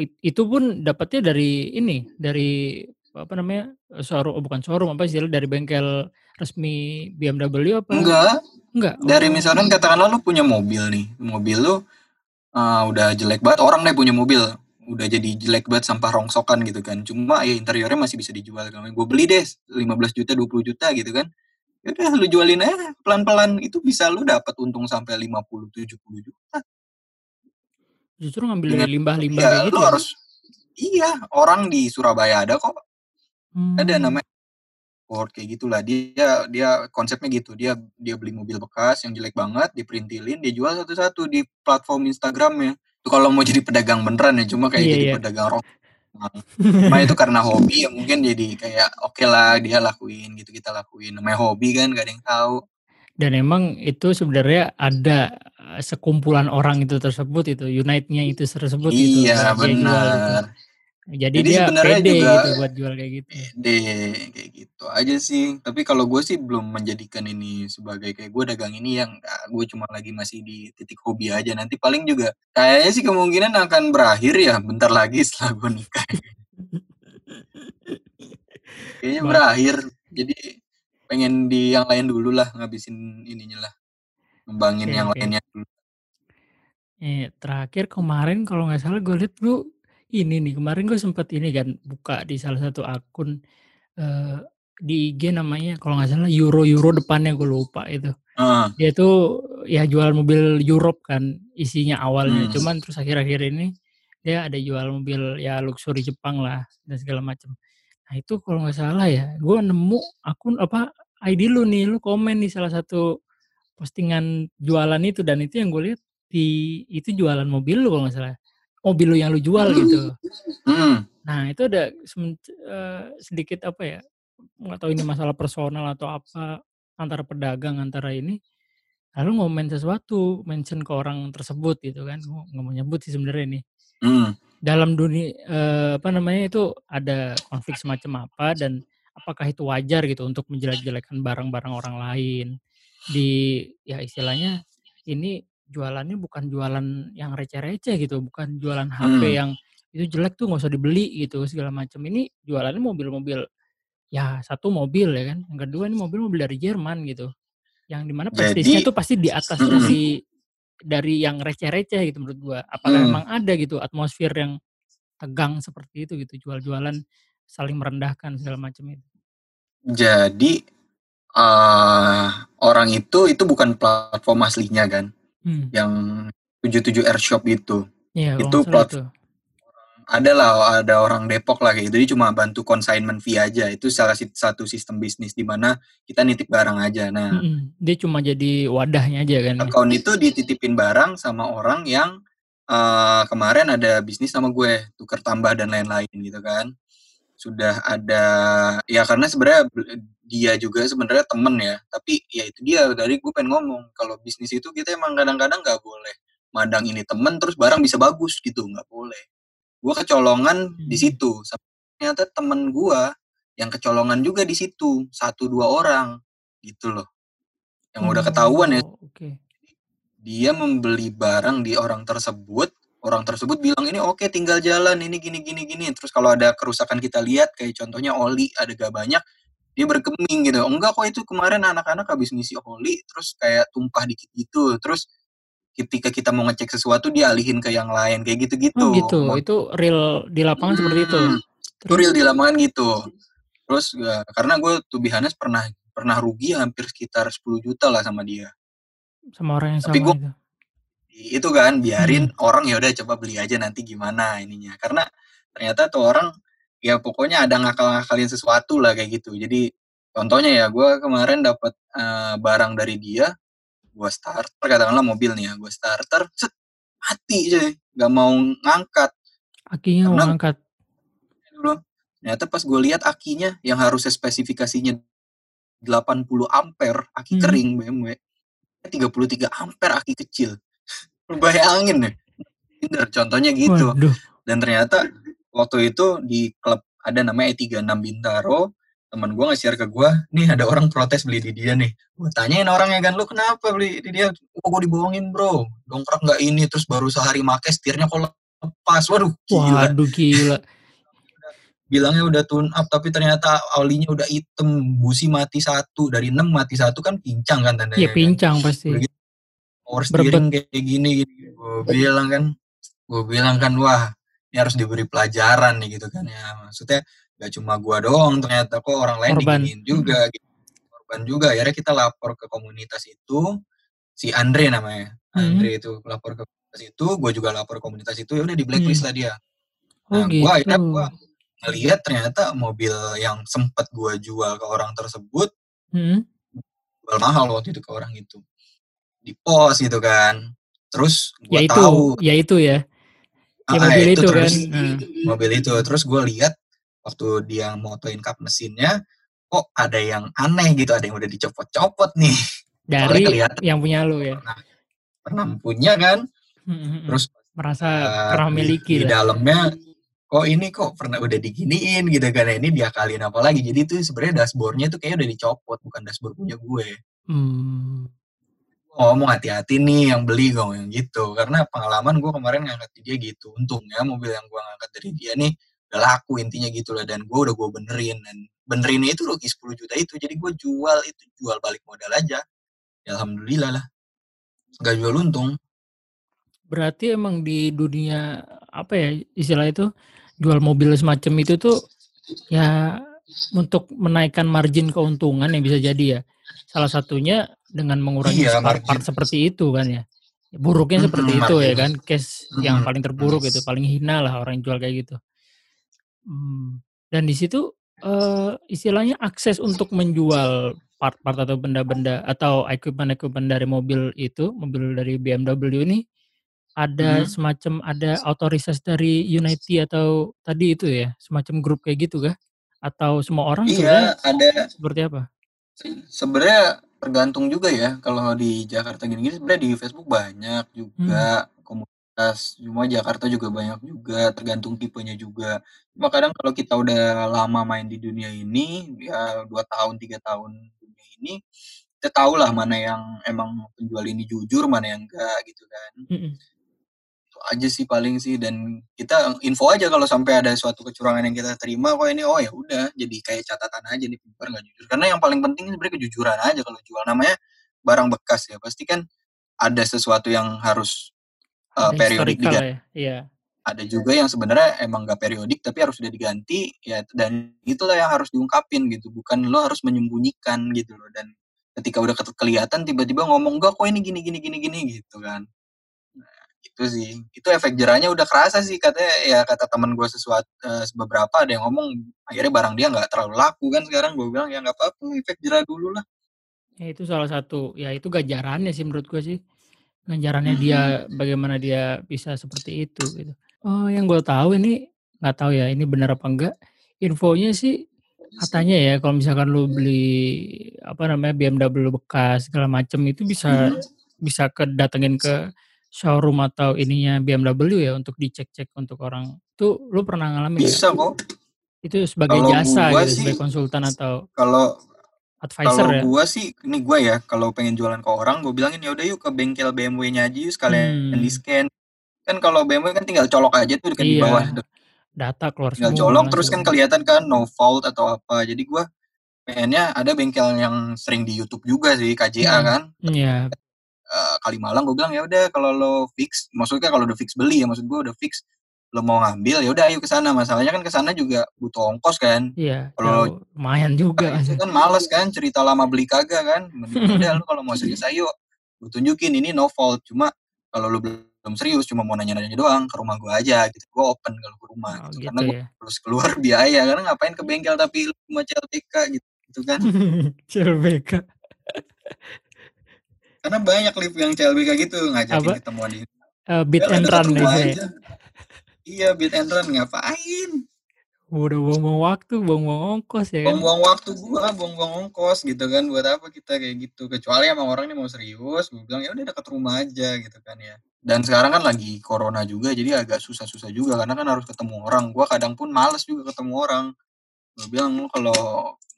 itu pun dapatnya dari ini dari apa namanya showroom oh, bukan showroom apa istilah dari bengkel resmi BMW apa? Enggak. Enggak dari Oh. misalkan katakanlah lu punya mobil nih mobil lu uh, udah jelek banget orang deh punya mobil udah jadi jelek banget sampah rongsokan gitu kan cuma ya interiornya masih bisa dijual kalau gue beli deh 15 juta 20 juta gitu kan Yaudah lu jualin aja pelan-pelan itu bisa lu dapat untung sampai 50 70 juta justru ngambil dari limbah-limbah ya kayak gitu ya? harus iya orang di Surabaya ada kok Hmm. ada namanya Ford kayak gitulah dia dia konsepnya gitu dia dia beli mobil bekas yang jelek banget diperintilin dia jual satu-satu di platform Instagramnya itu kalau mau jadi pedagang beneran ya cuma kayak Iya, jadi iya. pedagang rok cuma itu karena hobi ya mungkin jadi kayak oke lah dia lakuin gitu kita lakuin namanya hobi kan gak ada yang tahu dan emang itu sebenarnya ada sekumpulan orang itu tersebut itu unite-nya itu tersebut itu iya itu. benar. jadi, Jadi dia pede juga- gitu buat jual kayak gitu. deh kayak gitu aja sih. Tapi kalau gue sih belum menjadikan ini sebagai kayak gue dagang ini yang gue cuma lagi masih di titik hobi aja. Nanti paling juga kayaknya sih kemungkinan akan berakhir ya bentar lagi setelah gue nikah. Kayaknya berakhir. Jadi pengen di yang lain dulu lah ngabisin ininya lah ngembangin Oke, yang oke. lainnya dulu. Eh, terakhir kemarin kalau nggak salah gue liat lu ini nih kemarin gue sempet ini kan buka di salah satu akun eh, di IG namanya kalau nggak salah Euro Euro depannya gue lupa itu. Ah, dia tuh ya jual mobil Europe kan isinya awalnya. Hmm. cuman terus akhir-akhir ini dia ada jual mobil ya luxury Jepang lah dan segala macam nah itu kalau nggak salah ya gue nemu akun apa ID lu nih lu komen di salah satu postingan jualan itu dan itu yang gue lihat di itu jualan mobil lu kalau nggak salah. Mobil lu yang lu jual gitu. Hmm, Nah itu ada eh, sedikit apa ya nggak tahu ini masalah personal atau apa antara pedagang antara ini. Lalu ngomen sesuatu mention ke orang tersebut gitu kan. Nggak mau nyebut sih sebenarnya ini. Hmm, dalam dunia eh, apa namanya itu ada konflik semacam apa dan apakah itu wajar gitu untuk menjelek-jelekan barang-barang orang lain di ya istilahnya ini jualannya bukan jualan yang receh-receh gitu bukan jualan HP Hmm. yang itu jelek tuh nggak usah dibeli gitu segala macam ini jualannya mobil-mobil ya satu mobil ya kan yang kedua ini mobil-mobil dari Jerman gitu yang di mana prestisnya tuh pasti di atas Mm-mm. dari dari yang receh-receh gitu menurut gua apakah Hmm. memang ada gitu atmosfer yang tegang seperti itu gitu jual-jualan saling merendahkan segala macam itu jadi eh orang itu itu bukan platform aslinya kan? Hmm. yang 77 Airshop itu. Kalau Itu salah itu. ada lah ada orang Depok lah gitu. Jadi cuma bantu consignment fee aja. Itu salah satu sistem bisnis di mana kita nitip barang aja. Nah Mm-mm. dia cuma jadi wadahnya aja kan? account itu dititipin barang sama orang yang uh, kemarin ada bisnis sama gue. Tukar tambah dan lain-lain gitu kan. Sudah ada ya karena sebenarnya dia juga sebenarnya temen ya. Tapi ya itu dia dari gue pengen ngomong kalau bisnis itu kita emang kadang-kadang nggak boleh madang ini temen terus barang bisa bagus gitu nggak boleh. Gue kecolongan hmm. di situ. Ternyata temen gue yang kecolongan juga di situ satu dua orang gitu loh. Yang oh, udah ketahuan ya. okay. dia membeli barang di orang tersebut orang tersebut bilang ini oke okay, tinggal jalan ini gini gini gini. Terus kalau ada kerusakan kita lihat kayak contohnya oli ada gak banyak dia berkeming gitu enggak kok itu kemarin anak-anak habis ngisi oli terus kayak tumpah dikit gitu terus ketika kita mau ngecek sesuatu dialihin ke yang lain kayak gitu-gitu. Oh gitu. Mau, itu real di lapangan hmm, seperti itu. Hmm, itu real di lapangan gitu. Terus ya, karena gue tuh Bihanes pernah pernah rugi hampir sekitar 10 juta lah sama dia. Sama orang yang Tapi sama gua, itu. Itu kan biarin hmm. orang ya udah coba beli aja nanti gimana ininya. Karena ternyata tuh orang ya pokoknya ada ngakal-ngakalin sesuatu lah kayak gitu. Jadi contohnya ya gue kemarin dapat uh, barang dari dia gue starter katakanlah mobil nih ya gue starter set mati cuy nggak mau ngangkat akinya mau ngangkat dulu ternyata pas gue lihat akinya yang harusnya spesifikasinya 80 ampere aki hmm. kering BMW 33 ampere aki kecil lu bayangin deh Tinder contohnya gitu Waduh. dan ternyata waktu itu di klub ada namanya E36 Bintaro teman gue nge-share ke gue, nih ada orang protes beli di dia nih. Gue tanyain orangnya kan, lu kenapa beli di dia? Oh gue dibohongin bro, dongkrak nggak ini, terus baru sehari make setirnya kok lepas. Waduh gila. Waduh gila. Bilangnya udah tune up, tapi ternyata olinya udah hitam, busi mati satu, dari enam mati satu kan pincang kan tandanya. Iya pincang kan? pasti. Power steering kayak gini, gini. Gue bilang kan, gue bilang kan, wah ini harus diberi pelajaran nih gitu kan ya. Maksudnya gak cuma gua doang ternyata kok orang lain korban. diginiin juga gitu. korban juga akhirnya kita lapor ke komunitas itu si Andre namanya hmm. Andre itu lapor ke komunitas itu gue juga lapor ke komunitas itu ya udah di blacklist hmm. lah dia nah oh, gitu. gue akhirnya gue ngelihat ternyata mobil yang sempat gue jual ke orang tersebut hmm. jual mahal waktu itu ke orang itu di pos gitu kan terus gue ya tahu ya itu ya ya ah, mobil itu, itu kan. Hmm. mobil itu. Terus gue lihat waktu dia motoin kap mesinnya kok ada yang aneh gitu ada yang udah dicopot-copot nih. Dari yang punya lu ya? pernah, pernah punya kan? Hmm, hmm, terus merasa uh, pernah miliki di, di dalamnya kok ini kok pernah udah diginiin? Gitu kan. Nah, ini diakalin apa lagi? Jadi itu sebenarnya dashboardnya tuh kayak udah dicopot bukan dashboard punya gue. Hmm. Ngomong hati-hati nih yang beli gue yang gitu. Karena pengalaman gue kemarin ngangkat dia gitu. Untungnya mobil yang gue ngangkat dari dia nih udah laku intinya gitu lah. Dan gue udah gue benerin. Dan benerinnya itu rugi 10 juta itu. Jadi gue jual itu jual balik modal aja. Ya alhamdulillah lah. Gak jual untung. Berarti emang di dunia apa ya istilah itu jual mobil semacam itu tuh ya untuk menaikkan margin keuntungan yang bisa jadi ya. Salah satunya dengan mengurangi iya, part-part seperti itu kan ya buruknya seperti -hmm, itu margin. ya kan case -hmm. yang paling terburuk itu paling hina lah orang jual kayak gitu Hmm, dan di situ, uh, istilahnya akses untuk menjual part-part atau benda-benda atau equipment-equipment dari mobil itu, mobil dari BMW ini, ada hmm. semacam ada otoritas dari Unity atau tadi itu ya, semacam grup kayak gitu kah? Atau semua orang Iya, ada. seperti apa? sebenarnya tergantung juga ya, kalau di Jakarta gini-gini sebenarnya di Facebook banyak juga hmm cuma Jakarta juga banyak juga, tergantung tipenya juga. Cuma kadang kalau kita udah lama main di dunia ini, ya 2 tahun, 3 tahun dunia ini, kita tahu lah mana yang emang penjual ini jujur, mana yang enggak gitu kan. Mhm. Aja sih paling sih dan kita info aja kalau sampai ada suatu kecurangan yang kita terima, kok ini, oh ya udah jadi kayak catatan aja nih penjual nggak jujur. Karena yang paling penting sebenarnya kejujuran aja kalau jual, namanya barang bekas ya, pasti kan ada sesuatu yang harus uh, periodik diganti. Ya? Iya. Ada juga yang sebenarnya emang gak periodik tapi harus sudah diganti ya dan itulah yang harus diungkapin gitu bukan lo harus menyembunyikan gitu loh dan ketika udah kelihatan tiba-tiba ngomong gak kok ini gini gini gini gini gitu kan Itu sih. Itu efek jerahnya udah kerasa sih katanya ya kata teman gue sesuatu uh, beberapa ada yang ngomong akhirnya barang dia nggak terlalu laku kan sekarang gue bilang ya nggak apa-apa efek jerah dulu lah. Ya itu salah satu ya itu gajarannya sih menurut gue sih. Gajarannya dia Mhm. bagaimana dia bisa seperti itu gitu. Oh yang gue tahu ini nggak tahu ya ini benar apa enggak. Infonya sih katanya ya kalau misalkan lu beli apa namanya BMW bekas segala macam itu bisa Mhm. bisa kedatengin ke showroom atau ininya BMW ya untuk dicek-cek untuk orang. Itu lu pernah ngalamin? Bisa kok. Itu sebagai Kalau jasa gua gitu, sih sebagai konsultan atau kalau advisor kalau ya? gua sih ini gua ya kalau pengen jualan ke orang gue bilangin ya udah yuk ke bengkel BMW-nya aja yuk sekalian Hmm. di-scan. Kan kalau BMW kan tinggal colok aja tuh kan di Iya. bawah Data keluar tinggal semua colok terus kan kelihatan kan no fault atau apa. Jadi gua pengennya ada bengkel yang sering di YouTube juga sih KJA Hmm. kan. Iya. Uh, Kalimalang gue bilang ya udah kalau lo fix, maksudnya kalau udah fix beli ya maksud gue udah fix lo mau ngambil ya udah ayo ke sana. Masalahnya kan ke sana juga butuh ongkos kan. Iya, Kalau jauh. lumayan juga. itu kan males kan cerita lama beli kagak kan. Mending udah lo kalau mau serius ayo gue tunjukin ini no fault. Cuma kalau lo belum serius cuma mau nanya-nanya doang ke rumah gue aja gitu. Gue open kalau ke rumah Oh, gitu. gitu Karena gue ya. harus keluar biaya karena ngapain ke bengkel tapi cuma CLTK gitu, gitu kan. CLBK. Karena banyak lift yang CLBK gitu ngajakin Apa? ketemuan di Uh, beat lah, and run aja. Iya, beat and run ngapain? Udah buang-buang waktu, buang-buang ongkos ya kan. Buang-buang waktu gua, buang-buang ongkos gitu kan. Buat apa kita kayak gitu? Kecuali emang orang ini mau serius, gua bilang ya udah dekat rumah aja gitu kan ya. Dan sekarang kan lagi corona juga, jadi agak susah-susah juga karena kan harus ketemu orang. Gua kadang pun males juga ketemu orang. Gua bilang lu kalau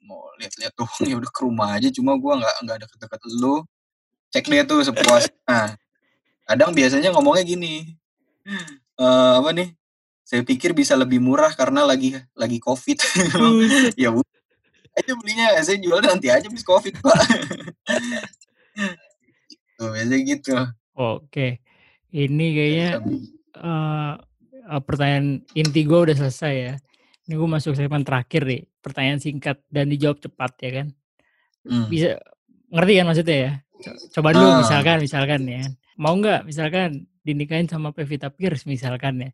mau lihat-lihat tuh ya udah ke rumah aja. Cuma gua nggak nggak deket-deket lu. Cek deh tuh sepuasnya. Nah, kadang biasanya ngomongnya gini. Uh, apa nih? Saya pikir bisa lebih murah karena lagi lagi COVID. Ya udah aja belinya, saya jual nanti aja habis COVID, Pak. Tuh, biasanya gitu. Oke. Ini kayaknya uh, pertanyaan inti gue udah selesai ya. Ini gue masuk segmen terakhir nih. Pertanyaan singkat dan dijawab cepat ya kan. Hmm. Bisa ngerti kan maksudnya ya? Coba dulu Ah. misalkan misalkan ya. Mau nggak misalkan dinikahin sama Pevita Pierce misalkan ya.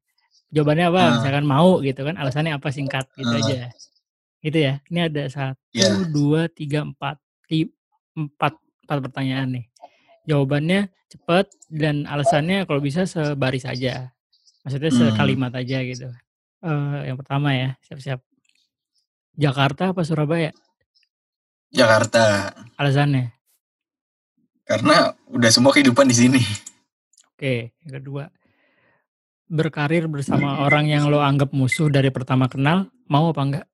Jawabannya apa? Ah. Misalkan mau gitu kan. Alasannya apa singkat gitu Ah. aja. Gitu ya. Ini ada satu, Iya. dua, tiga, empat. Empat, empat pertanyaan nih. Jawabannya cepat dan alasannya kalau bisa sebaris aja. Maksudnya Hmm. sekalimat aja gitu. Eh, yang pertama ya, siap-siap. Jakarta apa Surabaya? Jakarta. Alasannya? Karena udah semua kehidupan di sini. Oke, yang kedua. Berkarir bersama orang yang lo anggap musuh dari pertama kenal, mau apa enggak?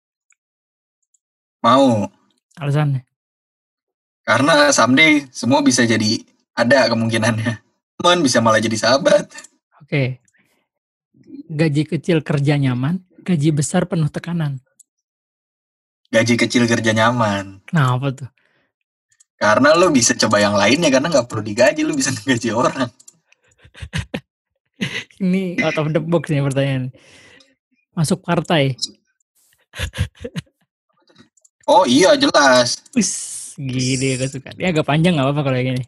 Mau. Alasannya? Karena someday semua bisa jadi ada kemungkinannya. Teman bisa malah jadi sahabat. Oke. Gaji kecil kerja nyaman, gaji besar penuh tekanan. Gaji kecil kerja nyaman. Kenapa tuh? Karena lo bisa coba yang lainnya karena nggak perlu digaji, lo bisa gaji orang. Ini out of the box nih pertanyaan. Masuk partai. Oh iya jelas. Wis, gini gue suka. Ini agak panjang nggak apa-apa kalau yang ini.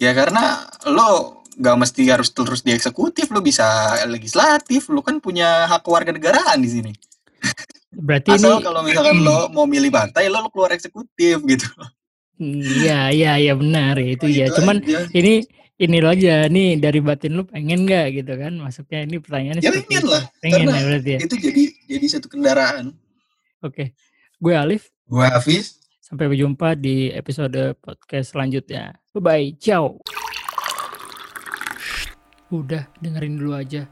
Ya karena lo nggak mesti harus terus di eksekutif, lo bisa legislatif, lo kan punya hak warga negaraan di sini. Berarti Asal ini kalau misalkan lo mau milih partai, lo, lo keluar eksekutif gitu. Iya, iya, iya benar ya itu Oh, ya. itu Cuman aja. ini ini lo aja nih dari batin lu pengen nggak gitu kan? Masuknya ini pertanyaannya Ya seperti pengen itu. lah, Pengen ya berarti ya. itu jadi jadi satu kendaraan. Oke. Gue Alif. Gue Hafiz. Sampai berjumpa di episode podcast selanjutnya. Bye bye. Ciao. Udah dengerin dulu aja.